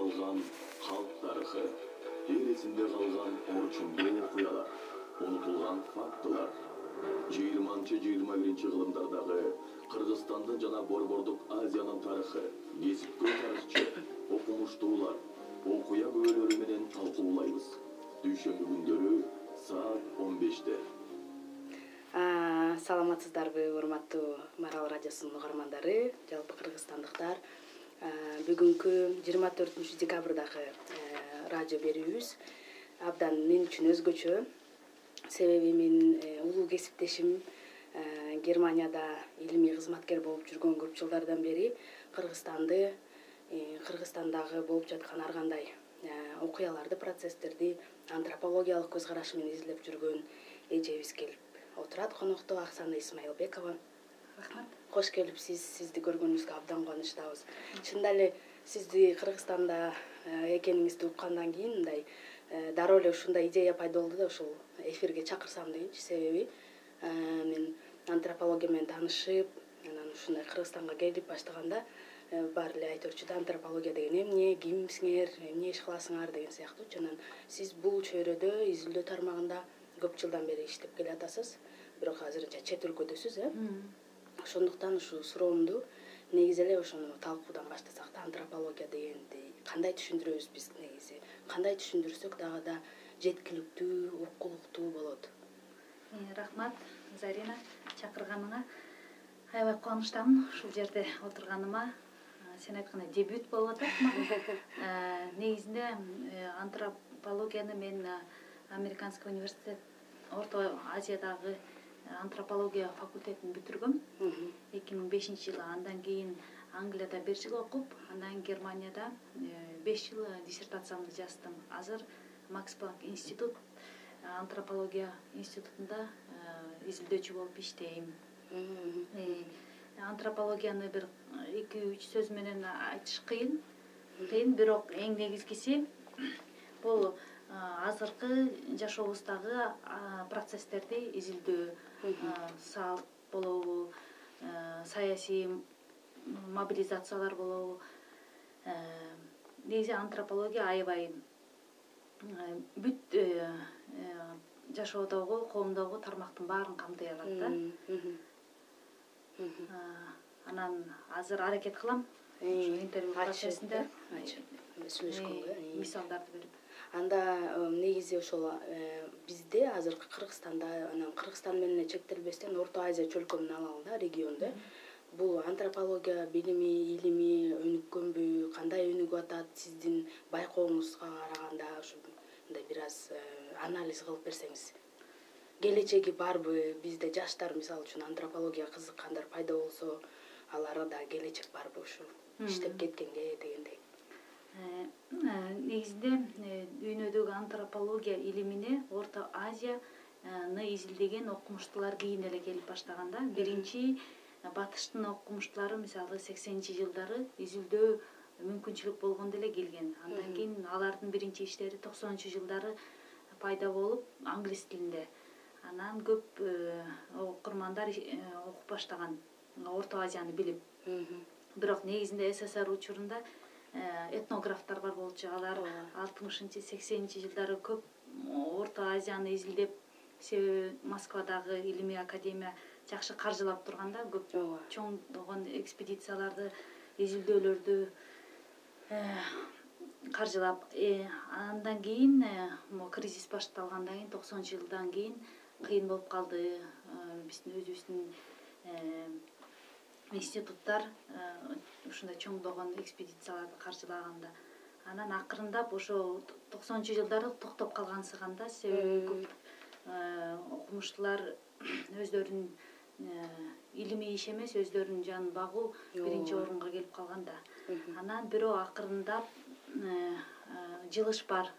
калган калк тарыхы. Эл эсинде калган орчундуу окуялар унутулган фактылар. Жыйырманчы жыйырма биринчи кылымдардагы кыргызстандын жана борбордук азиянын тарыхы кесипкөй тарыхчы окумуштуулар окуя күбөлөрү менен талкуулайбыз. Дүйшөмбү күндөрү саат он беште саламатсыздарбы урматтуу марал радиосунун угармандары жалпы кыргызстандыктар бүгүнкү жыйырма төртүнчү декабрдагы радио берүүбүз. Абдан мен үчүн өзгөчө. Себеби менин э, улуу кесиптешим германияда илимий кызматкер болуп жүргөн көп жылдардан бери кыргызстанды э, кыргызстандагы болуп жаткан ар кандай окуяларды процесстерди антропологиялык көз карашы менен изилдеп жүргөн эжебиз келип отурат. Конокто аксана исмаилбекова. Рахмат кош келипсиз сизди көргөнүбүзгө абдан кубанычтабыз. Чынында эле сизди кыргызстанда э, экениңизди уккандан кийин мындай э, дароо эле ушундай идея пайда болду да ушул эфирге чакырсам дегенчи себеби э, мен антропология менен таанышып анан ушундай кыргызстанга келип баштаганда баары эле айтып да антропология деген эмне кимсиңер эмне иш кыласыңар деген сыяктуучу анан сиз бул чөйрөдө изилдөө тармагында көп жылдан бери иштеп келеатасыз бирок азырынча чет өлкөдөсүз э ошондуктан ушул суроомду негизи эле ошону талкуудан баштасак да антропология дегенди кандай түшүндүрөбүз биз негизи? Кандай түшүндүрсөк дагы да жеткиликтүү окулуктуу болот? Э, рахмат зарина чакырганыңа. Аябай кубанычтамын ушул жерде отурганыма. Э, сен айткандай дебют болуп атат мага э, негизинде антропологияны мен американский университет орто азиядагы э, антропология факультетин бүтүргөм. Эки миң бешинчи жылы андан кийин англияда бир жыл окуп андан кийин германияда э, беш жыл диссертациямды жаздым. Азыр макс планк институт э, антропология институтунда изилдөөчү болуп иштейм. Антропологияны бир эки үч сөз менен айтыш кыйын. Кыйн бирок эң негизгиси бул азыркы жашообуздагы процесстерди изилдөө салт болобу саясий мобилизациялар болобу. Негизи антропология аябай бүт э, э, жашоодогу коомдогу тармактын баарын камтый алат да анан азыр аракет кылам. Ушу интервью процессинде. Сүйлөшкөнгө мисалдарды берип анда негизи ошол э, бизде азыркы кыргызстанда анан кыргызстан менен чектелбестен орто азия чөлкөмүн алалы да регионду. Э бул антропология билими илими өнүккөнбү кандай өнүгүп атат сиздин байкооңузга караганда ушу мындай бир аз э, анализ кылып берсеңиз. Келечеги барбы бизде жаштар мисалы үчүн антропологияга кызыккандар пайда болсо аларда келечек барбы ушу иштеп кеткенге дегендей. Э, э, негизинде э, дүйнөдөгү антропология илимине орто азияны изилдеген окумуштуулар кийин эле келип баштаган да. Биринчи батыштын окумуштуулары мисалы сексенинчи жылдары изилдөө мүмкүнчүлүк болгондо эле келген. Андан кийин алардын биринчи иштери токсонунчу жылдары пайда болуп англис тилинде. Анан көп окурмандар окуп баштаган орто азияны билип. Бирок негизинде ссср учурунда Э, этнографтар бар болчу алар алтымышынчы сексенинчи жылдары көп орто азияны изилдеп себеби москвадагы илимий академия жакшы каржылап турган да көп чоңдогон экспедицияларды изилдөөлөрдү э, каржылап э, андан кийин могу кризис башталгандан кийин токсонунчу жылдан кийин кыйын болуп калды. Биздин өзүбүздүн институттар э, ушундай чоңдогон экспедицияларды каржылаганда анан акырындап ошо токсонунчу жылдары токтоп калгансыган да себеби көп э, окумуштуулар өздөрүнүн э, илимий иш эмес өздөрүнүн жанын багуу биринчи орунга келип калган да анан бирок акырындап жылыш бар.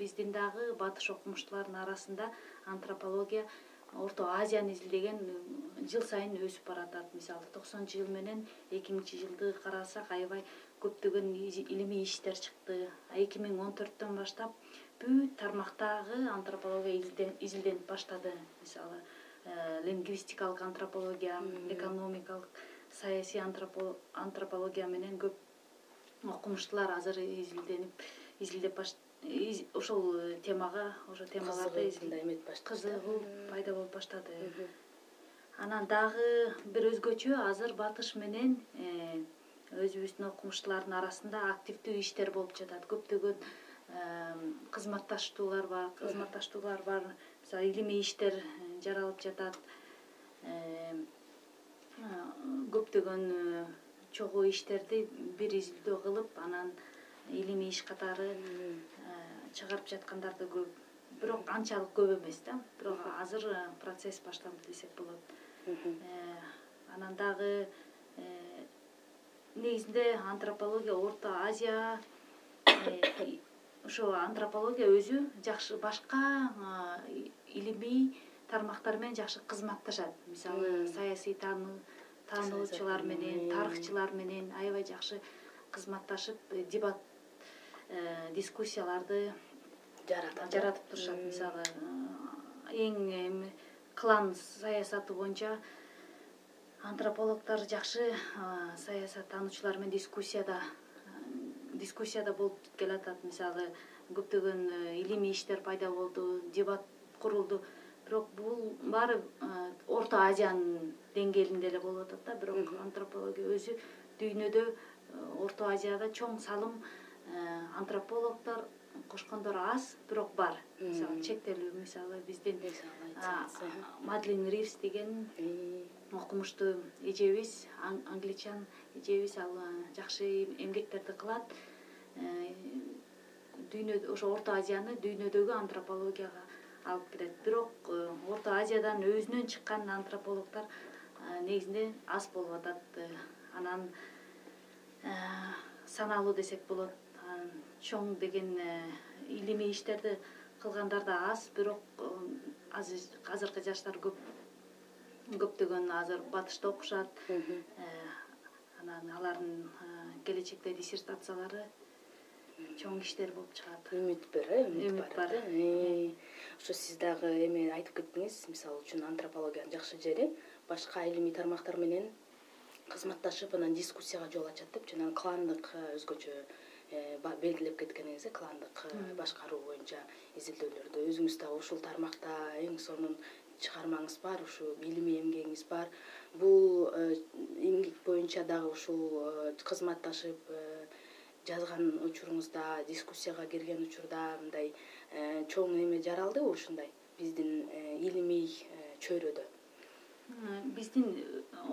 Биздин дагы батыш окумуштуулардын арасында антропология орто азияны изилдеген жыл сайын өсүп баратат. Мисалы токсонунчу жыл менен эки миңинчи жылды карасак аябай көптөгөн илимий иштер чыкты. Эки миң он төрттөн баштап бүт тармактагы антропология изилденип баштады. Мисалы э, лингвистикалык антропология экономикалык саясий антропология менен көп окумуштуулар азыр изилденип изилдеп ушул темага ошо темаларды ушундай эметип башташты кызыгуу пайда болуп баштады. Анан дагы бир өзгөчө азыр батыш менен э, өзүбүздүн окумуштуулардын арасында активдүү иштер болуп жатат. Көптөгөн кызматташтуулар бар кызматташтуулар бар. Мисалы илимий иштер э, жаралып жатат. Көптөгөн э, чогуу иштерди бир изилдөө кылып анан илимий иш катары э, чыгарып жаткандар да көп. Бирок анчалык көп эмес да. Бирок азыр процесс башталды десек болот. Анан дагы негизинде антропология орто азия ошо антропология өзү жакшы башка илимий тармактар менен жакшы кызматташат. Мисалы саясий таануучулар менен тарыхчылар менен аябай жакшы кызматташып э, дебат э, дискуссияларды жаратат жаратып турушат мисалы эң эми клан саясаты боюнча антропологдор жакшы саясаттануучулар менен дискуссияда дискуссияда болуп келатат. Мисалы көптөгөн э, илимий иштер пайда болду дебат курулду. Бирок бул баары э, орто азиянын деңгээлинде эле болуп атат да. Бирок антропология өзү дүйнөдө э, орто азияда чоң салым антропологдор кошкондор аз бирок бар. Мисалы чектелүү мисалы биздин мадлин ривс деген окумуштуу эжебиз англичан эжебиз ал жакшы эмгектерди кылат. Э, дүйнөдө ошо орто азияны дүйнөдөгү антропологияга алып келет бирок э, орто азиядан өзүнөн чыккан антропологдор э, негизинде аз болуп атат. Анан саналуу десек болот чоң деген илимий иштерди кылгандар да аз бирок азыркы жаштар көп көптөгөн азыр батышта окушат. Анан алардын келечекте диссертациялары чоң иштер болуп чыгат. Үмүт бар э үмүт бар э. ошо сиз дагы эме айтып кеттиңиз мисалы үчүн антропологиянын жакшы жери башка илимий тармактар менен кызматташып анан дискуссияга жол ачат деп жанагы кландык э, өзгөчө э, белгилеп кеткениңиз э кландык башкаруу боюнча изилдөөлөрдө өзүңүз дагы ушул тармакта эң сонун чыгармаңыз бар ушул илимий эмгегиңиз бар. Бул эмгек боюнча дагы ушул кызматташып жазган учуруңузда дискуссияга кирген учурда мындай э, чоң эме жаралдыбы ушундай? Биздин э, илимий э, чөйрөдө. Биздин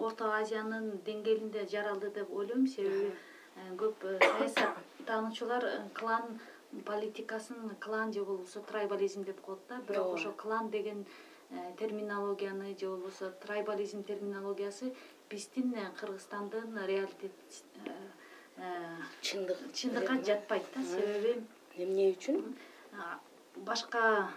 орто азиянын деңгээлинде жаралды деп ойлойм. Себеби көп саясаттануучулар клан политикасын клан же болбосо трайбализм деп коет да. Бирок ошо клан деген терминологияны же болбосо трайбализм терминологиясы биздин кыргызстандын реалитет чындык. чындыкка жатпайт да. Себеби эмне үчүн? Башка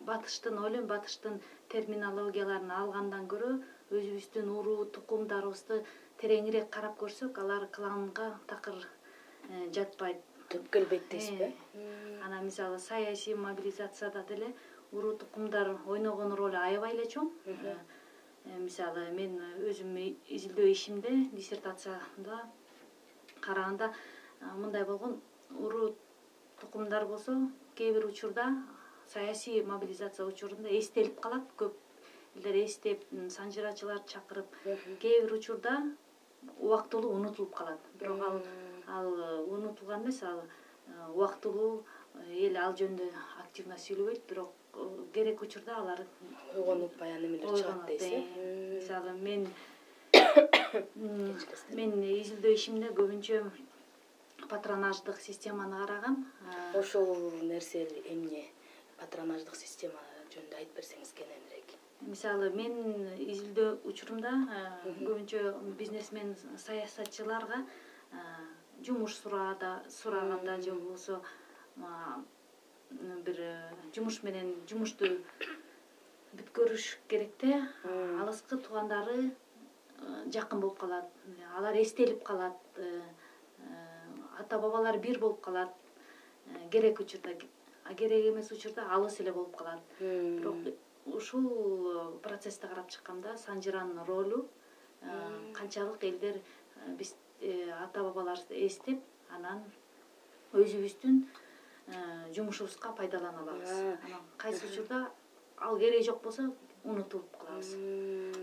батыштын ойлойм батыштын терминологияларын алгандан көрө өзүбүздүн уруу тукумдарыбызды тереңирээк карап көрсөк алар кланга такыр э, жатпайт түп келбейт дейсизби э, анан мисалы саясий мобилизацияда деле уруу тукумдар ойногон ролу аябай эле чоң. Э, мисалы мен өзүм изилдөө ишимде диссертациямда караганда мындай болгон уруу тукумдар болсо кээ бир учурда саясий мобилизация учурунда эстелип калат көп элдер эстеп санжырачыларды чакырып кээ бир учурда убактылуу унутулуп калат. Бирок ал ал унутулган эмес ал убактылуу эл ал жөнүндө активно сүйлөбөйт бирок керек учурда алар ойгонуп баягы немелер чыгат дейсиз э. мисалы мен мен изилдөө ишимде көбүнчө патронаждык системаны карагам ошол нерсе эмне? Патронаждык система жөнүндө айтып берсеңиз кененирээк. Мисалы мен изилдөө учурумда көбүнчө бизнесмен саясатчыларга жумуш сураганда же болбосо бир жумуш менен жумушту бүткөрүш керекте алыскы туугандары жакын болуп калат. Алар эстелип калат э, э, ата бабалар бир болуп калат. Э, керек учурда а керек эмес учурда алыс эле болуп калат. Бирок ушул процессти карап чыкканда санжыранын ролу канчалык элдер биз ата бабаларыбызды эстеп анан өзүбүздүн э, жумушубузга пайдалана алабыз. Кайсы учурда ал кереги жок болсо унутуп калабыз.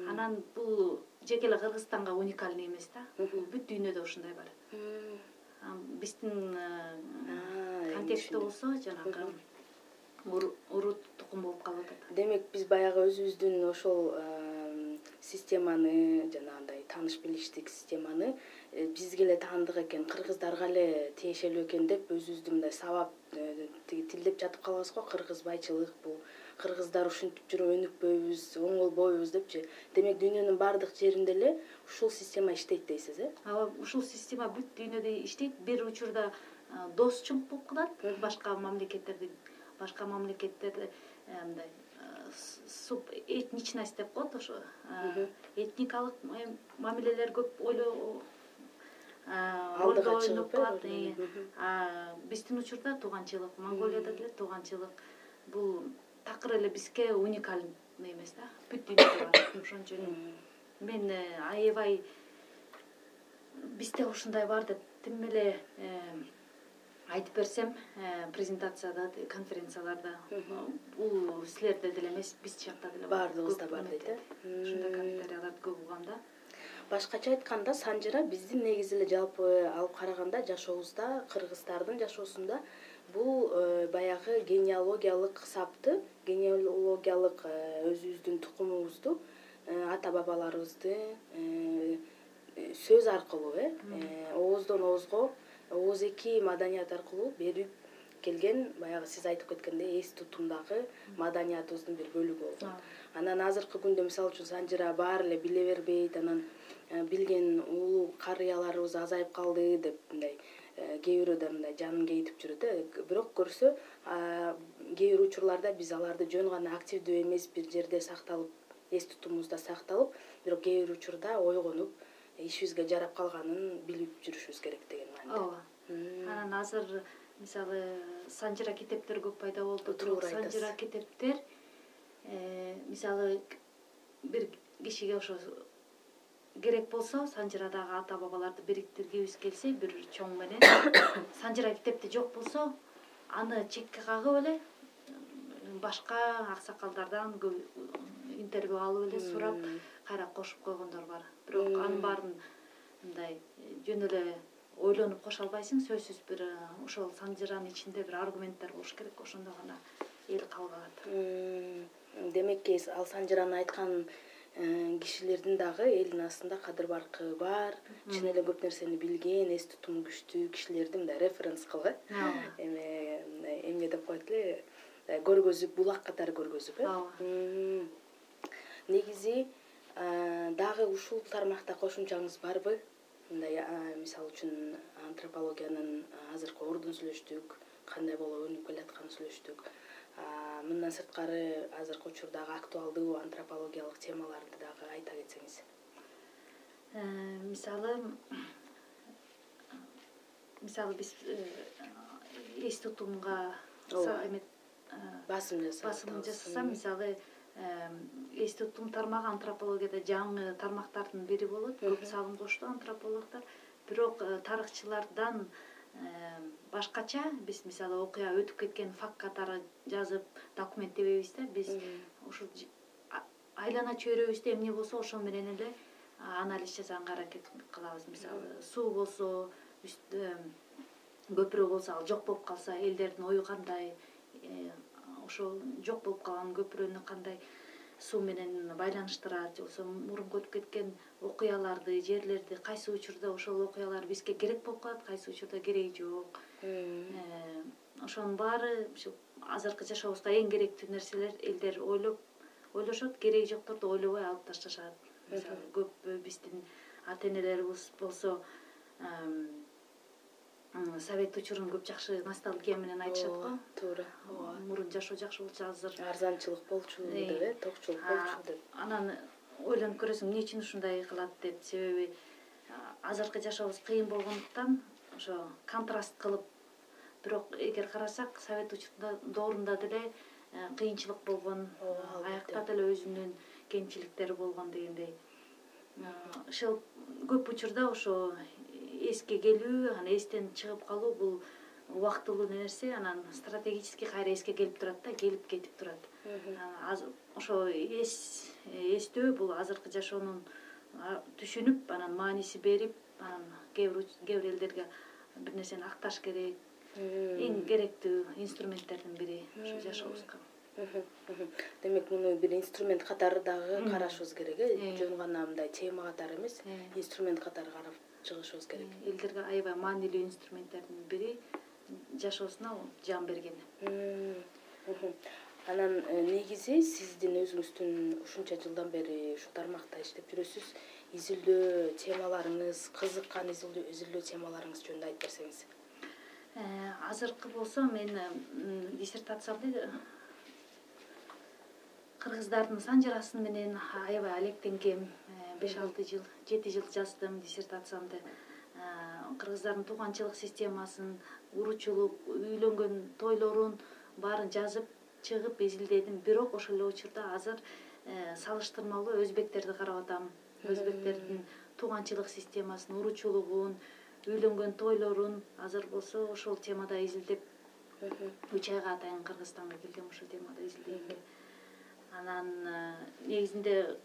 Анан бул жеке эле кыргызстанга уникальный эмес да. Бул бүт дүйнөдө ушундай бар. Биздин э, контекстте болсо жанагы уру- урут тукум болуп калып атат. Демек биз баягы өзүбүздүн ошол системаны жанагындай тааныш билиштик системаны э, бизге эле таандык экен кыргыздарга эле тиешелүү экен деп өзүбүздү мындай сабап э, тиги тилдеп жатып калабыз го кыргызбайчылык бул. Кыргыздар ушинтип жүрүп өнүкпөйбүз оңолбойбуз депчи демек дүйнөнүн баардык жеринде эле ушул система иштейт дейсиз э? Ооба ушул система бүт дүйнөдө иштейт. Бир учурда э, досчуң болуп калат. Мгм. башка мамлекеттерди башка мамлекеттерди э, мындай э, суб этничность деп коет ошо э, этникалык мамилелер көп ойлоо чыгып, ойноп калат биздин учурда тууганчылык монголияда деле тууганчылык бул такыр эле бизге уникальный эмес да бүт дүйнөдө бар ошон үчүн мен аябай бизде ушундай бар деп тим эле айтып берсем э, презентацияда конференцияларда бул силерде деле эмес биз жакта деле Баардыгыбызда бар дейт, э? ушундай Мм. комментарияларды көп угам да. Башкача айтканда санжыра биздин негизи эле жалпы алып караганда жашообузда кыргыздардын жашоосунда бул э, баягы генеалогиялык сапты генеалогиялык э, өзүбүздүн тукумубузду э, ата бабаларыбызды э, э, сөз аркылуу э э, ооздон оозго ооз эки маданият аркылуу берип келген баягы сиз айтып кеткендей эс тутумдагы маданиятыбыздын бир бөлүгү болгон анан азыркы күндө мисалы үчүн санжыра баары эле биле бербейт анан э, билген улуу карыяларыбыз азайып калды деп мындай э, кээ бирөөдөр мындай жанын кейитип жүрөт э бирок көрсө кээ бир учурларда биз аларды жөн гана активдүү эмес бир жерде сакталып эс тутумубузда сакталып бирок кээ бир учурда ойгонуп ишибизге жарап калганын билип жүрүшүбүз керек деген мааниде ооба анан азыр мисалы санжыра китептер көп пайда болду Туура айтасыз. санжыра китептер э, мисалы бир кишиге ошо керек болсо санжырадагы ата бабаларды бириктиргибиз келсе бир чоң менен санжыра китепти жок болсо аны чекке кагып эле башка аксакалдардан интервью алып эле сурап. Кайра кошуп койгондор бар. Бирок анын баарын мындай э, жөн эле ойлонуп кошо албайсың сөзсүз бир э, ошол санжыранын ичинде бир аргументтер болуш керек ошондо гана эл кабыл алат демекки ал санжыраны айткан э, кишилердин дагы элдин астында кадыр баркы бар. Чын эле көп нерсени билген эс тутуму күчтүү кишилерди мындай референс кылып э эме мындай эмне деп коет эле? Көргөзүп булак катары көргөзүп э? Ооба. Негизи дагы ушул тармакта кошумчаңыз барбы? Мындай мисалы үчүн антропологиянын азыркы ордун сүйлөштүк кандай болуп өнүгүп келатканын сүйлөштүк. Мындан сырткары азыркы учурдагы актуалдуу антропологиялык темаларды дагы айта кетсеңиз. Э, мисалы мисалы биз э, эс тутумга Ооба. эме э, басым жасап басым жасасам мисалы тутум тармагы антропологияда жаңы тармактардын бири болот. Көп салым кошту антропологдор. Бирок э, тарыхчылардан башкача биз мисалы окуя өтүп кеткен факт катары жазып документтебейбиз да. Биз ушул айлана чөйрөбүздө эмне болсо ошо менен эле анализ жасаганга аракет кылабыз. Мисалы суу болсо үст- э, көпүрө болсо ал жок болуп калса элдердин ою кандай ошол жок болуп калган көпүрөнү кандай суу менен байланыштырат же болбосо мурунку өтүп кеткен окуяларды жерлерди кайсы учурда ошол окуялар бизге керек болуп калат кайсы учурда кереги жок. Мм. Э, ошонун баары ушу азыркы жашообузга эң керектүү нерселер элдер ойлоп ойлошот кереги жокторду ойлобой алып ташташат. Мисалы көп э, биздин ата энелерибиз болсо совет учурун көп жакшы ностальгия менен айтышат го. туура. Ооба мурун жашоо жакшы болчу азыр. Арзанчылык болчу деп э токчулук болчу деп. анан ойлонуп көрөсүң эмне үчүн ушундай кылат деп. Себеби азыркы жашообуз кыйын болгондуктан ошо контраст кылып бирок эгер карасак совет учурунда доорунда деле э, кыйынчылык болгон аякта деле өзүнүн кемчиликтери болгон дегендей. Ошол көп учурда ошо эске келүү анан эстен чыгып калуу бул убактылуу нерсе анан стратегический кайра эске келип турат да келип кетип турат. Ошо эс эстөө бул азыркы жашоонун түшүнүп анан мааниси берип анан кээ бир кээ бир элдерге бир нерсени акташ керек. Эң керектүү инструменттердин бири ушу жашообузга демек муну бир инструмент катары дагы карашыбыз керек э. Жөн гана мындай тема катары эмес. Инструмент катары карап чыгышыбыз керек. Элдерге аябай маанилүү инструменттердин бири жашоосуна жан берген. Анан э, негизи сиздин өзүңүздүн ушунча жылдан бери ушул тармакта иштеп жүрөсүз. Изилдөө темаларыңыз кызыккан изилдөө темаларыңыз жөнүндө айтып берсеңиз. Э, азыркы болсо мен диссертациямды кыргыздардын санжарасын менен аябай алектенгем э, беш алты жыл жети жыл жаздым диссертациямды. Кыргыздардын тууганчылык системасын уручулук үйлөнгөн тойлорун баарын жазып чыгып изилдедим бирок ошол эле учурда азыр э, салыштырмалуу өзбектерди карап атам. Өзбектердин тууганчылык системасын уручулугун үйлөнгөн тойлорун азыр болсо ошол темада изилдеп үч айга атайын кыргызстанга келгем ушул темада изилдегенге анан э, негизинде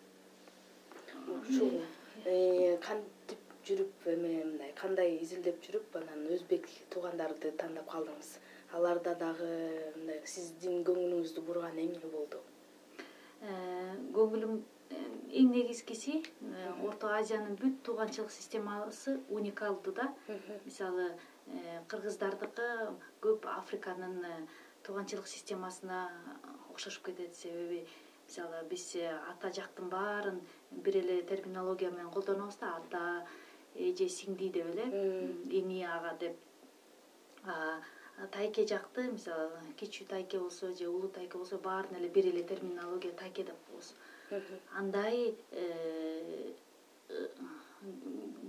ушул. Э, кантип жүрүп эме мындай кандай изилдеп жүрүп анан өзбек туугандарды тандап калдыңыз? Аларда дагы мындай сиздин көңүлүңүздү бурган эмне болду? Э, көңүлүм э, эң негизгиси э, орто азиянын бүт тууганчылык системасы уникалдуу да. Мисалы кыргыздардыкы көп африканын тууганчылык системасына окшошуп кетет себеби мисалы биз ата жактын баарын бир эле терминология менен колдонобуз да ата эже сиңди деп эле иний ага деп. Тайке жакты мисалы кичүү тайке болсо же улуу тайке болсо баарына эле бир эле терминология тайке деп коебуз. Андай э,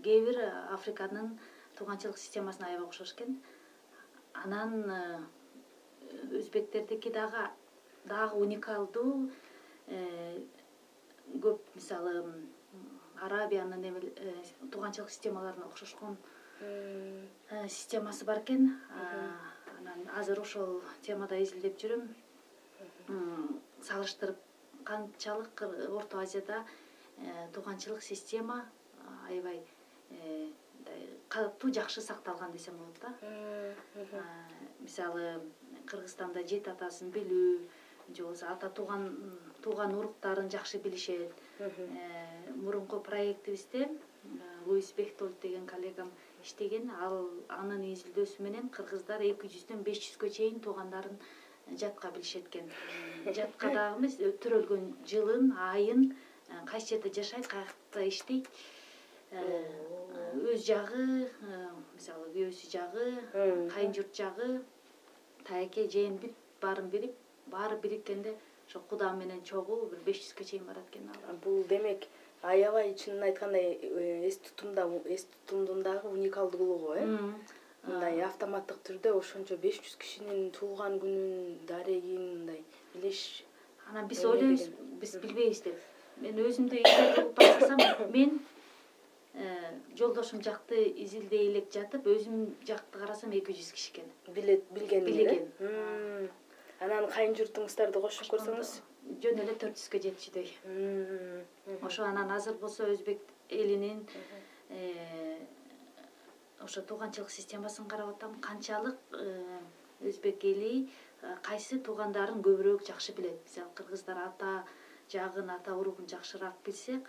кээ бир африканын тууганчылык системасына аябай окшош экен. Анан э, өзбектердики дагы дагы уникалдуу э, көп мисалы арабиянын эме тууганчылык системаларына окшошкон системасы бар экен. Анан азыр ошол темада изилдеп жүрөм. Салыштырып канчалык орто азияда э, тууганчылык система аябай э, мындай катуу жакшы сакталган десем болот да. Мисалы кыргызстанда жети атасын билүү же болбосо ата тууган тууган уруктарын жакшы билишет. Э, мурунку проектибизде луис бехтолд деген коллегам иштеген. Ал анын изилдөөсү менен кыргыздар эки жүздөн беш жүзгө чейин туугандарын жатка билишет экен. Жатка дагы эмес төрөлгөн жылын айын э, кайсы жерде жашайт каякта иштейт. Э, өз жагы э, мисалы күйөөсү жагы кайын журт жагы тайке жээн бүт баарын билип баары бириккенде ошо куда менен чогуу бир беш жүзгө чейин барат экен ал. Бул демек аябай чынын айткандай э, эс тутумда эс тутумдун дагы уникалдуулугу э? Мындай автоматтык түрдө ошончо беш жүз кишинин туулган күнүн дарегин мындай билиш анан биз ойлойбуз биз билбейбиз деп. Мен өзүмдү изилдеп баштасам мен э, жолдошум жакты изилдей элек жатып өзүм жакты карасам эки жүз киши экен. Билет билген билген анан кайын журтуңуздарды кошуп көрсөңүз. Жөн эле төрт жүзгө жетчүдөй ошо анан азыр болсо өзбек элинин э, ошо тууганчылык системасын карап атам. Канчалык э, өзбек эли э, кайсы туугандарын көбүрөөк жакшы билет. Мисалы кыргыздар ата жагын ата уругун жакшыраак билсе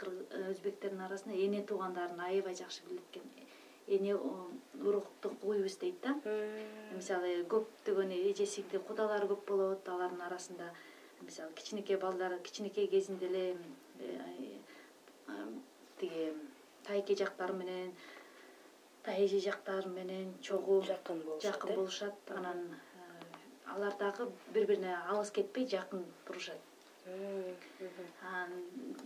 өзбектердин арасында эне туугандарын аябай жакшы билет экен эне уруктук уйубуз дейт да. Мисалы көптөгөн эже сиңди кудалар көп болот алардын арасында мисалы кичинекей балдар кичинекей кезинде эле э, тиги тайке жактары менен тайэже жактары менен чогуу жакын болушат жакын э? болушат. Анан э, алар дагы бири бирине алыс кетпей жакын турушат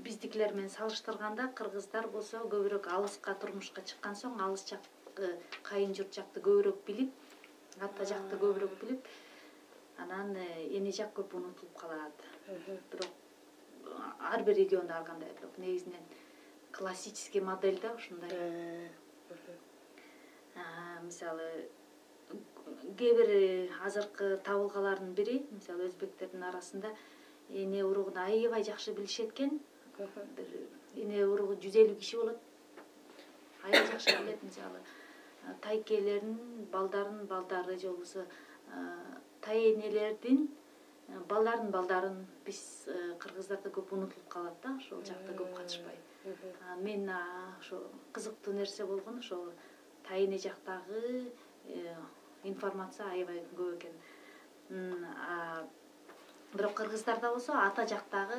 биздикилер менен салыштырганда кыргыздар болсо көбүрөөк алыска турмушка чыккан соң алыс жакты кайын журт жакты көбүрөөк билип ата жакты көбүрөөк билип анан э, эне жак көп унутулуп калат. Бирок ар бир региондо ар кандай бирок негизинен классический модель да ушундай. Э, мисалы кээ бир азыркы табылгалардын бири мисалы өзбектердин арасында эне уругун аябай жакшы билишет экен бир эне уругу жүз элүү киши болот. Аябай жакшы билет мисалы тайкелердин балдарынын балдары же болбосо тай энелердин балдарынын балдарын биз кыргыздарда көп унутулуп калат да ошол жакта көп катышпай мен ошо кызыктуу нерсе болгон ошол тайэне жактагы э, информация аябай көп экен бирок кыргыздарда болсо ата жактагы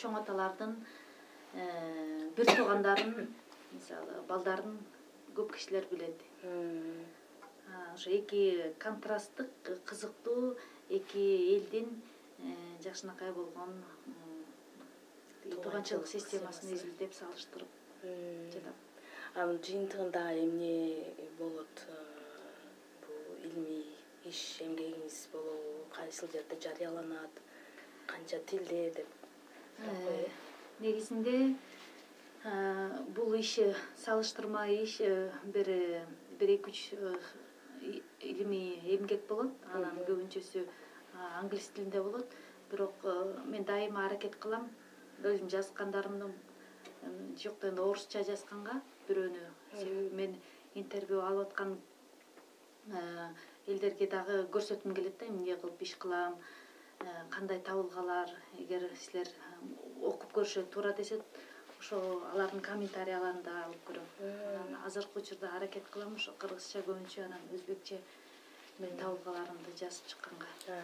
чоң аталардын э, бир туугандарын мисалы балдарын көп кишилер билет. Ошо эки контрасттык кызыктуу эки элдин э, жакшынакай болгон тууганчылык системасын изилдеп. салыштырып жатам. Анын жыйынтыгында эмне болот? Э, бул илимий иш эмгегиңиз болобу кайсыл жерде жарыяланат канча тилде деп э, негизинде э, бул иш салыштырма иш бир бир эки үч илимий эмгек болот. Анан көбүнчөсү англис тилинде болот. Бирок мен дайыма аракет кылам. Өзүм жазгандарымды жокто орусча жазганга бирөөнү. Себеби мен интервью алып аткан э, элдерге дагы көрсөткүм келет да эмне кылып иш кылам э, кандай табылгалар эгер силер э, окуп көрүшө туура десе ошол алардын комментарияларын да алып көрөм. Анан азыркы учурда аракет кылам ошо кыргызча көбүнчө анан өзбекче менин табылгаларымды жазып чыкканга.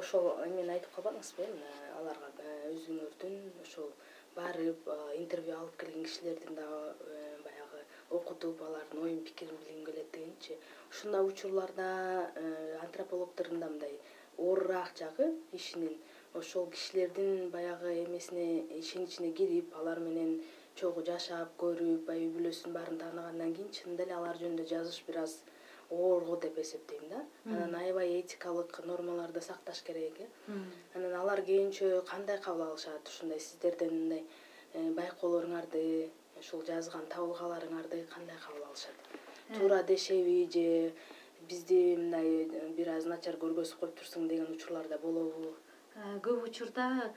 Ошол эмени айтып калбадыңызбы э аларга э, өзүңөрдүн ошол барып интервью алып келген кишилердин дагы окутуп алардын оюн пикирин билгим келет дегенчи. Ушундай учурларда э, антропологдордун да мындай оорураак жагы ишинин ошол кишилердин баягы эмесине ишеничине кирип алар менен чогуу жашап көрүп баягы үй бүлөсүнүн баарын тааныгандан кийин чынында эле алар жөнүндө жазыш бир аз оор го деп эсептейм да. Анан аябай этикалык нормаларды сакташ керек э. Анан алар кийинчө кандай кабыл алышат? Ушундай сиздердин мындай э, байкоолоруңарды ушул жазган табылгаларыңарды кандай кабыл алышат? Э. туура дешеби же бизди мындай э, бир аз начар көргөзүп коюп турсуң деген учурлар да болобу? Көп учурда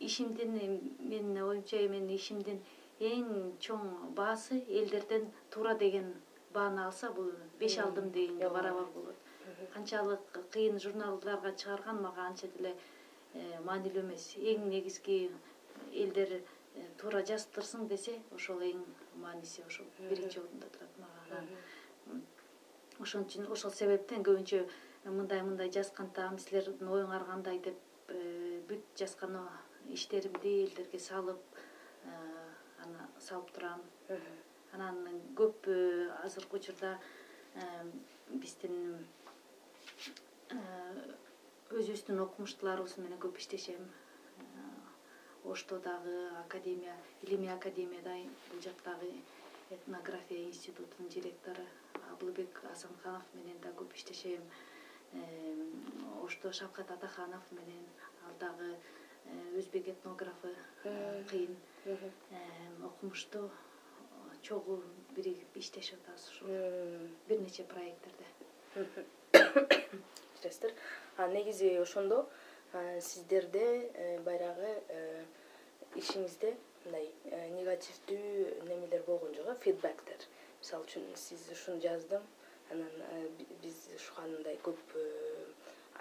ишимдин менин оюмча менин ишимдин эң чоң баасы элдерден туура деген бааны алса бул беш алдым дегенге барабар болот. Канчалык кыйын журналдарга чыгарган мага анча деле э, маанилүү эмес. Эң негизги элдер э, туура жазыптырсың десе ошол эң мааниси ошол биринчи орунда турат мага. Анан ошон үчүн ошол себептен көбүнчө мындай мындай жазгантам силердин оюңар кандай деп э, бүт жазган иштеримди элдерге салып аны салып турам. Анан көп э, азыркы учурда э, биздин э, өзүбүздүн окумуштууларыбыз менен көп иштешем оштодагы академия илимий академияда бул жактагы этнография институтунун директору. Абылбек асанханов менен да көп иштешем. Ошто шавкат атаханов менен ал дагы өзбек этнографы кыйын. Окумуштуу чогуу биригип иштешип атабыз ушул. Бир нече проекттерде. Иштесиздер негизи ошондо сиздерде э, баягы э, ишиңизде мындай э, негативдүү немелер болгон жок э фидбектер мисалы үчүн сиз ушуну жаздым анан биз ушуга мындай көп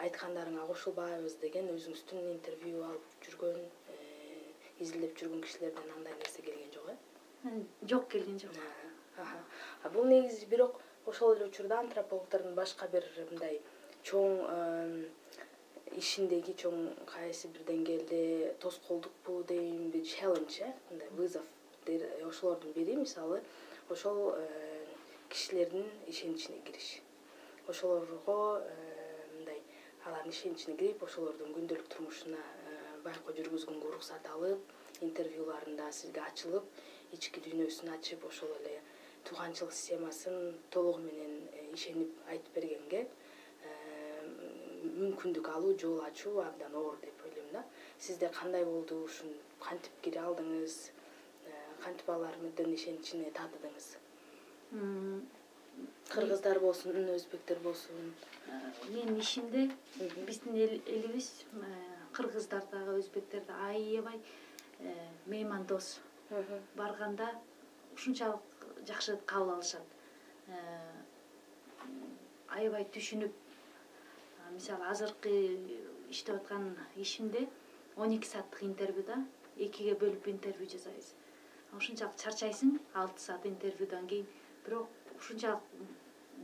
айткандарыңа кошулбайбыз деген өзүңүздүн интервью алып жүргөн изилдеп жүргөн кишилерден андай нерсе келген жок э? Жок келген жок. Бул негизи бирок ошол эле учурда антропологдордун башка бир мындай чоң ишиндеги чоң кайсы бир деңгээлде тоскоолдукпу деймби челлендж э мындай вызов ошолордун бири. Мисалы ошол э, кишилердин ишеничине кириш. Ошолорго э, мындай алардын ишеничине кирип ошолордун күндөлүк турмушуна э, байкоо жүргүзгөнгө уруксат алып интервьюларында сизге ачылып ички дүйнөсүн ачып ошол эле тууганчылык системасын толугу менен э, ишенип айтып бергенге э, мүмкүндүк алуу жол ачуу абдан оор деп ойлойм да. Сизде кандай болду ушуну кантип кире алдыңыз? Э, кантип алардын ишеничине татыдыңыз? Кыргыздар болсун өзбектер болсун. э, менин ишимде биздин эл- элибиз э, кыргыздар дагы өзбектер да аябай меймандос. Барганда ушунчалык жакшы кабыл алышат. Аябай түшүнүп мисалы азыркы иштеп аткан ишимде он эки сааттык интервью да экиге бөлүп интервью жасайбыз. Ушунчалык чарчайсың алты саат интервьюдан кийин. Бирок ушунчалык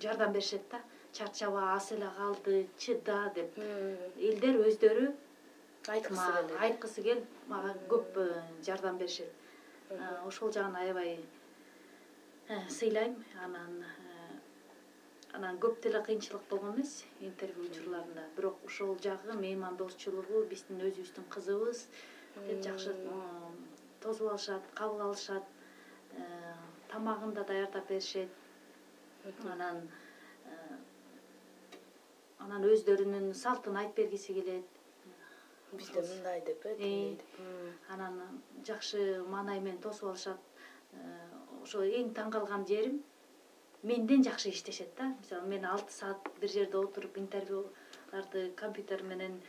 жардам беришет да. Чарчаба аз эле калды чыда деп. Элдер өздөрү айткысы мага келет. айткысы келип мага көп э, жардам беришет. Ошол жагын аябай э, сыйлайм анан анан көп деле кыйынчылык болгон эмес интервью учурларында. Бирок ошол жагы меймандосчулугу биздин өзүбүздүн кызыбыз деп жакшы тосуп алышат кабыл алышат Э, тамагын да даярдап беришет. Анан э, анан өздөрүнүн салтын айтып бергиси келет. Бизде мындай деп э анан жакшы маанай менен тосуп алышат. Э, ошо эң таң калган жерим менден жакшы иштешет да. Мисалы мен алты саат бир жерде отуруп интервьюларды компьютер менен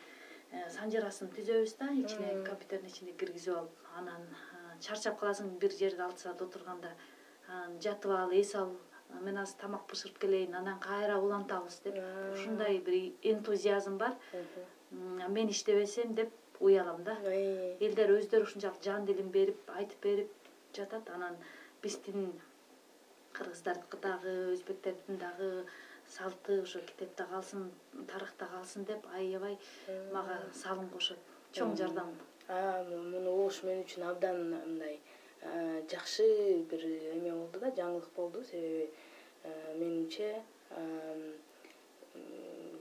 э, санжарасын түзөбүз да. Ичине компьютердин ичине киргизип алып анан чарчап каласың бир жерде алты саат отурганда. Жатып ал эс ал мен азыр тамак бышырып келейин анан кайра улантабыз деп. Ушундай бир энтузиазм бар. Мен иштебесем деп уялам да. Элдер өздөрү ушунчалык жан дилин берип айтып берип жатат. Анан биздин кыргыздардыкы дагы өзбектердин дагы салты ошо китепте калсын тарыхта калсын деп аябай мага салым кошот чоң жардам. Муну угуш мен үчүн абдан мындай жакшы бир эме болду да жаңылык болду. Себеби менимче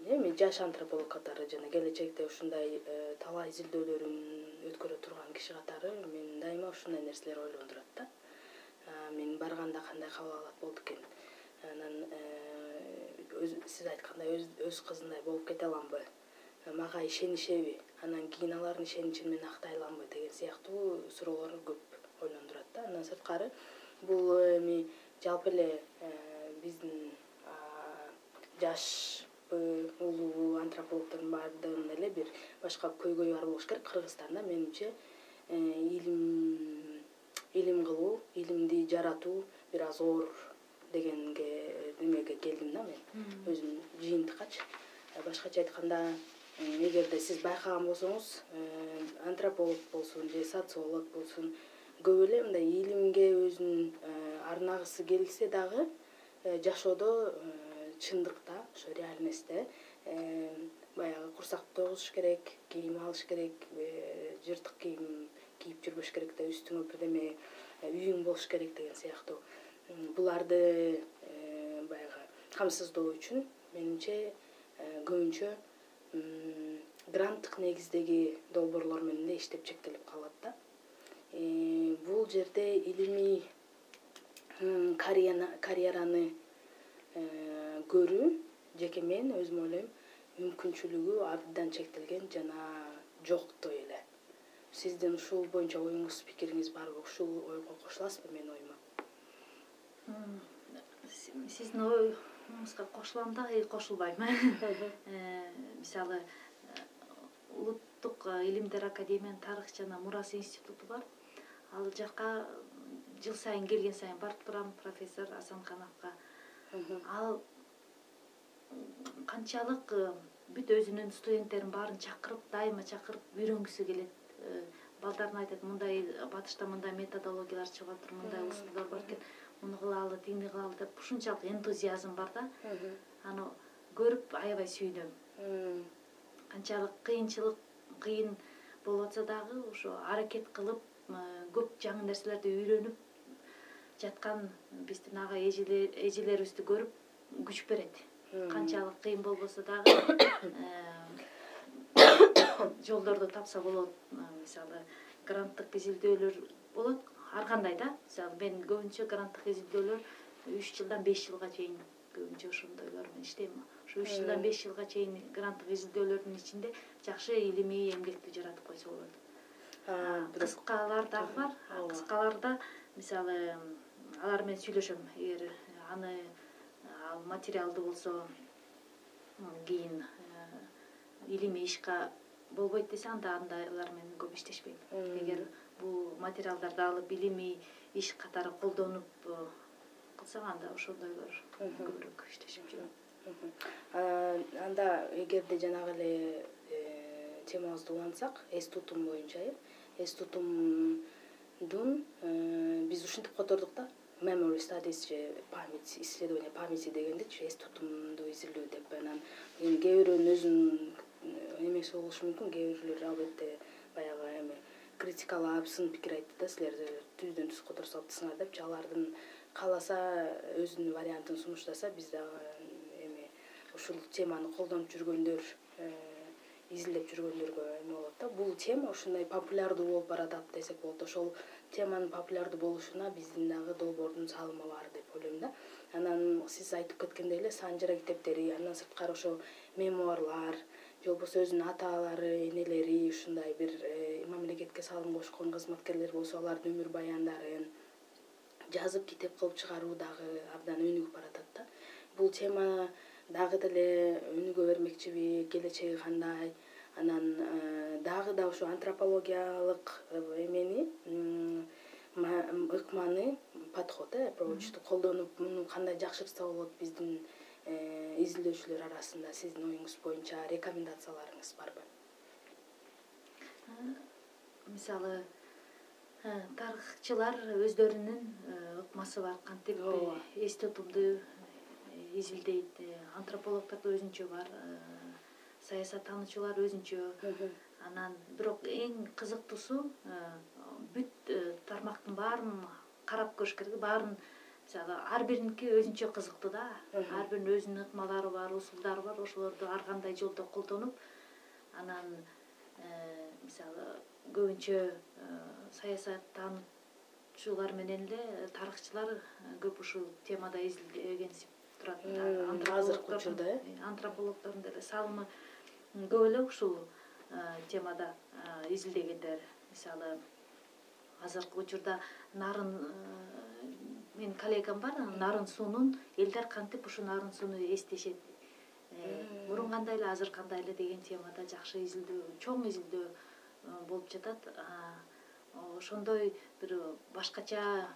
эми жаш антрополог катары жана келечекте ушундай э, талай изилдөөлөрүн өткөрө турган киши катары мен дайыма ушундай нерселер ойлондурат да мен барганда кандай кабыл алат болду экен? Анан э, сиз айткандай өз, кызындай болуп кете аламбы? Мага ишенишеби? Анан кийин алардын ишеничин мен актай аламбы деген сыяктуу суроолор көп ойлондурат да. Андан сырткары бул эми жалпы эле э, биздин а, жаш э, улуу антропологдордун баардыгынын эле бир башка көйгөйү бар болуш керек. Кыргызстанда менимче э, илим илим кылуу илимди жаратуу бир аз оор дегенге немеге келдим да мен. Өзүм жыйынтыккачы Э, башкача айтканда м, эгерде сиз байкаган болсоңуз э, антрополог болсун же социолог болсун көп эле мындай илимге өзүн э, арнагысы келсе дагы э, жашоодо э, чындыкта ошо реальностьте э, баягы курсакты тойгузуш керек кийим алыш керек э, жыртык кийим кийип жүрбөш керек да үстүңө бирдеме э, үйүң болуш керек деген сыяктуу. Буларды э, баягы камсыздоо үчүн менимче э, көбүнчө гранттык негиздеги долбоорлор менен эле иштеп чектелип калат да. Бул жерде илимий карьераны көрүү жеке мен өзүм ойлойм мүмкүнчүлүгү абдан чектелген жана жоктой эле сиздин ушул боюнча оюңуз пикириңиз барбы ушул ойго кошуласызбы менин оюма сиздин оюңузга кошулам да и кошулбайм Э, мисалы э, улуттук э, илимдер академиянын тарых жана мурас институту бар. Ал жака жыл сайын келген сайын барып турам профессор асанкановго ал канчалык э, бүт өзүнүн студенттерин баарын чакырып дайыма чакырып үйрөнгүсү келет. Э, балдарына айтат мындай батышта мындай методологиялар чыгып атыр мындай усулдар бар экен муну кылалы тигини кылалы деп ушунчалык энтузиазм бар да. Аны көрүп аябай сүйүнөм канчалык кыйынчылык кыйын болуп атса дагы ошо аракет кылып э, көп жаңы нерселерди үйрөнүп жаткан биздин ага эжелер- эжелерибизди көрүп күч берет. Канчалык кыйын болбосо дагы э, жолдорду тапса болот Э, мисалы гранттык изилдөөлөр болот. Ар кандай да мисалы мен көбүнчө гранттык изилдөөлөр үч жылдан беш жылга чейин көбүнчө ошондойлор менен иштейм. Ошо үч жылдан беш жылга чейин гранттык изилдөөлөрдүн ичинде жакшы илимий эмгекти жаратып койсо болот. Кыскалар дагы бар. Кыскаларда мисалы алар менен сүйлөшөм. Эгер аны ал материалды болсо кийин илимий ишка болбойт десе анда андайлар менен көп иштешпейм эгер бул материалдарды алып илимий иш катары колдонуп кылсак анда ошондойлор көбүрөөк иштешип жүрөм анда эгерде жанагы эле э, темабызды улантсак эс тутум боюнча э эс тутумдун э, биз ушинтип котордук да? Memory studies же память исследование памяти дегендичи эс тутумду изилдөө деп анан кээ бирөөнүн өзүнүн эмеси болушу мүмкүн. Кээ бирлер албетте баягы эми критикалап сын пикир айтты да силер түздөн түз которуп салыптырсыңар депчи алардын кааласа өзүнүн вариантын сунуштаса биз дагы эми ушул теманы колдонуп жүргөндөр э, изилдеп жүргөндөргө эме болот да. Бул тема ушундай популярдуу болуп баратат десек болот. Ошол теманын популярдуу болушуна биздин дагы долбоордун салымы бар деп ойлойм да. Анан сиз айтып кеткендей эле санжара китептери андан сырткары ошо мемуарлар же болбосо өзүнүн аталары энелери ушундай бир э, мамлекетке салым кошкон кызматкерлер болсо алардын өмүр баяндарын жазып китеп кылып чыгаруу дагы абдан өнүгүп баратат да. Бул тема дагы деле өнүгө бермекчиби келечеги кандай? Анан э, дагы да ушу антропологиялык э, эмени ыкманы подход э approachту колдонуп муну кандай жакшыртса болот биздин изилдөөчүлөр арасында сиздин оюңуз боюнча рекомендацияларыңыз барбы? Мисалы э, тарыхчылар өздөрүнүн э, ыкмасы бар кантип эс тутумду изилдейт антропологдор да өзүнчө бар саясаттануучулар өзүнчө. Анан бирок эң кызыктуусу бүт тармактын баарын карап көрүш керек баарын мисалы ар бириники өзүнчө кызыктуу да. Ар биринин өзүнүн ыкмалары бар усулдары бар. Ошолорду ар кандай жолдо колдонуп анан э, мисалы көбүнчө э, саясаттануучулар менен эле тарыхчылар э, көп ушул темада изилдегенсип турат. Азыркы учурда э? Антропологдордун деле салымы көп эле ушул темада изилдегендер. Мисалы азыркы учурда нарын менин коллегам бар нарын суунун элдер кантип ушул нарын сууну эстешет? Э, мурун кандай эле азыр кандай эле деген темада жакшы изилдөө чоң изилдөө э, болуп жатат. Ошондой бир башкача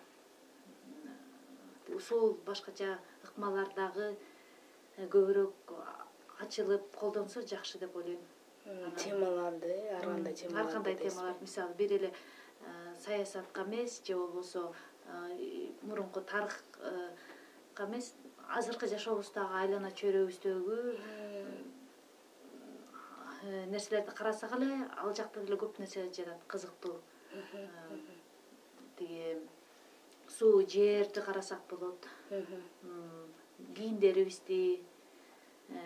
усул башкача ыкмалар дагы э, көбүрөөк ачылып колдонсо жакшы деп ойлойм. Темаларды ар кандай темалар ар кандай темалар. мисалы бир эле саясатка эмес же болбосо мурунку тарыхка эмес азыркы жашообуздагы айлана чөйрөбүздөгү э, нерселерди карасак эле ал жакта деле көп нерсе жатат кызыктуу. Тиги суу жерди карасак болот. Кийимдерибизди э,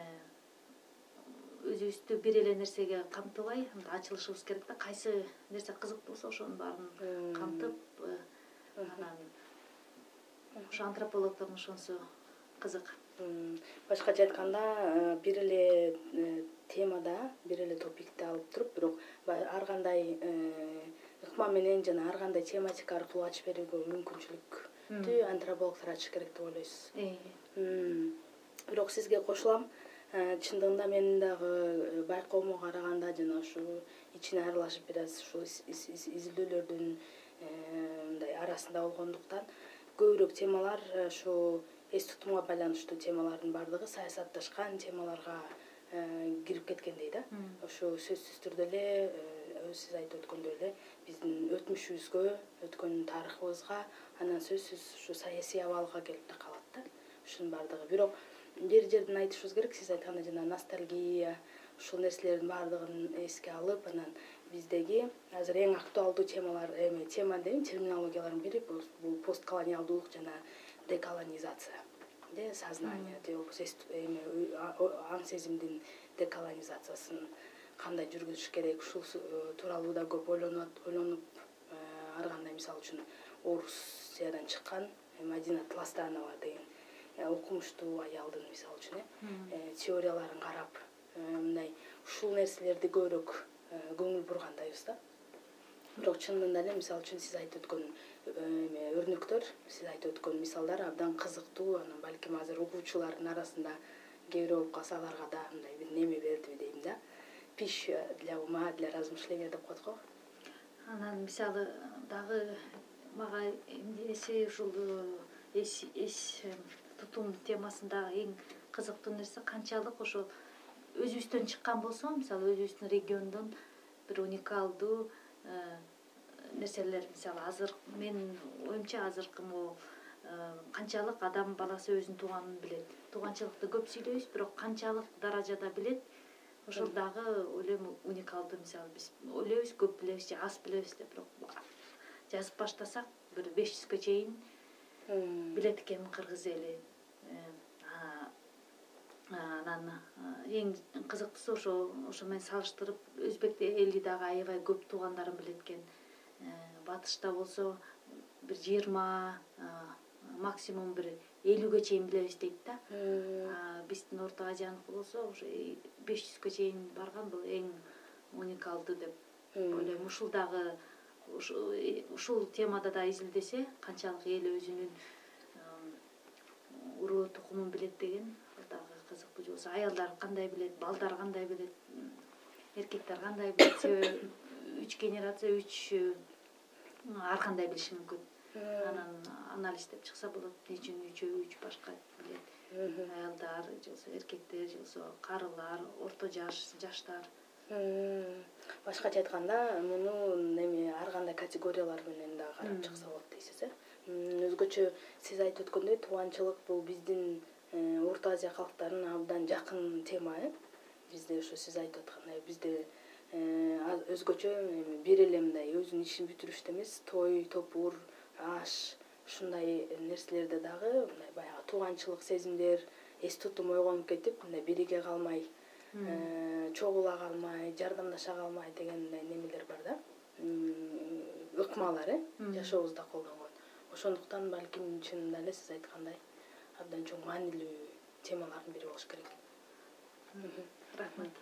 өзүбүздү бир эле нерсеге камтыбай ачылышыбыз керек да кайсы нерсе кызыктуу болсо ошонун баарын камтып э, анан ошо антропологдордун ошонусу кызык. Башкача айтканда э, бир эле э, темада бир эле топикти алып туруп бирок ар кандай э, ыкма менен жана ар кандай тематика аркылуу ачып берүүгө мүмкүнчүлүктү антропологдор ачыш керек деп ойлойсуз. Бирок сизге кошулам чындыгында менин дагы байкоомо караганда жана ушу ичине аралашып бир аз ушул изилдөөлөрдүн мындай арасында болгондуктан көбүрөөк темалар ушу э, эс тутумга байланыштуу темалардын баардыгы саясатташкан темаларга э, кирип кеткендей да. Ошо сөзсүз түрдө эле э, сиз айтып өткөндөй эле биздин өтмүшүбүзгө өткөн тарыхыбызга анан сөзсүз ушу саясий абалга келип такалат да. Ушунун баардыгы. Бирок бир жерден айтышыбыз керек сиз айткандай жана ностальгия ушул нерселердин баардыгын эске алып анан биздеги азыр эң актуалдуу темалар эми тема дейм терминологиялардын бири бул постколониалдуулук жана деколонизация э сознание же болбосо аң сезимдин деколонизациясын кандай жүргүзүш керек ушул э, тууралуу да көп ойлонуп э, ар кандай мисалы үчүн орусиядан чыккан мадина тластанова деген э, окумуштуу аялдын мисалы үчүн э теорияларын карап мындай ушул нерселерди көбүрөөк көңүл бургандайбыз да. Бирок чынында эле мисалы үчүн сиз айтып өткөн эме өрнөктөр сиз айтып өткөн мисалдар абдан кызыктуу анан балким азыр угуучулардын арасында кээ бирөө болуп калса аларга да мындай бир неме бердиби дейм да. Пища для ума для размышления деп коет го. Анан мисалы дагы мага эмнеси ушул эс эс тутум темасындагы эң кызыктуу нерсе канчалык ошо өзүбүздөн чыккан болсо мисалы өзүбүздүн региондон бир уникалдуу э, нерселер мисалы азыр менин оюмча азыркы могу э, канчалык адам баласы өзүнүн тууганын билет. Тууганчылыкты көп сүйлөйбүз бирок канчалык даражада билет. Ошол дагы ойлойм уникалдуу мисалы биз ойлойбуз көп билебиз же аз билебиз деп бирок жазып баштасак бир беш жүзгө чейин билет экен кыргыз эли анан эң кызыктуусу ошо ошо менен салыштырып өзбек эли дагы аябай көп туугандарын билет экен э, батышта болсо бир жыйырма максимум бир элүүгө чейин билебиз дейт да. Биздин орто азияныкы болсо ошо беш жүзгө чейин барган бул эң уникалдуу деп ойлойм. Ушул дагы ушул темада да изилдесе канчалык эл өзүнүн уруу тукумун билет деген кызыктуу же болбосо аялдар кандай билет балдар кандай билет эркектер кандай билет себеби үч генерация үч ар кандай билиши мүмкүн. Анан анализдеп чыкса болот эмне үчүн үчөө үч башка билет. Аялдар же болбосо эркектер же болбосо карылар орто жаш жаштар. Башкача айтканда муну эме ар кандай категориялар менен дагы карап чыкса болот дейсиз э. Өзгөчө сиз айтып өткөндөй тууганчылык бул биздин Э, орто азия калктарына абдан жакын тема э бизде ошо сиз айтып аткандай бизде э, өзгөчө эми бир эле мындай өзүнүн ишин бүтүрүштө эмес. Той топур аш ушундай нерселерде дагы мындай баягы тууганчылык сезимдер эс тутум ойгонуп кетип мындай бириге калмай э, чогула калмай жардамдаша калмай деген мындай немелер бар да. Ыкмалар э жашообузда колдонгон. Ошондуктан балким чынында эле сиз айткандай абдан чоң маанилүү темалардын бири болуш керек. Рахмат.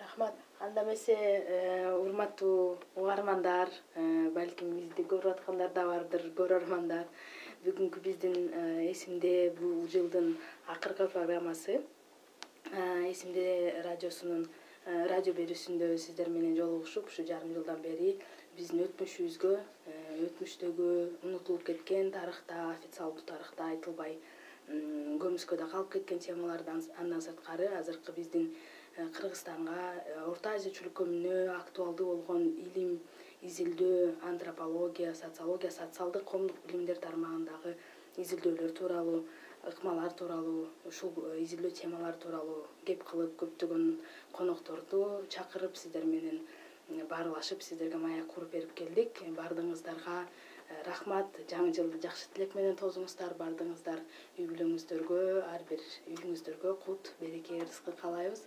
Рахмат. Анда эмесе э, урматтуу угармандар э, балким бизди көрүп аткандар да бардыр көрөрмандар бүгүнкү биздин э, эсимде бул жылдын акыркы программасы эсимде радиосунун радио берүүсүндө сиздер менен жолугушуп ушу жарым жылдан бери биздин өтмүшүбүзгө өтмүштөгү унутулуп кеткен тарыхта официалдуу тарыхта айтылбай көмүскөдө калып кеткен темаларды андан сырткары азыркы биздин э, кыргызстанга э, орто азия чөлкөмүнө актуалдуу болгон илим изилдөө антропология социология социалдык коомдук билимдер тармагындагы изилдөөлөр тууралуу ыкмалар тууралуу ушул э, изилдөө темалары тууралуу кеп кылып көптөгөн конокторду чакырып сиздер менен баарлашып сиздерге маек куруп берип келдик. Баардыгыңыздарга рахмат жаңы жылды жакшы тилек менен тосуңуздар баардыгыңыздар үй бүлөңүздөргө ар бир үйүңүздөргө кут береке ырыскы каалайбыз.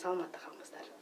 Саламатта калыңыздар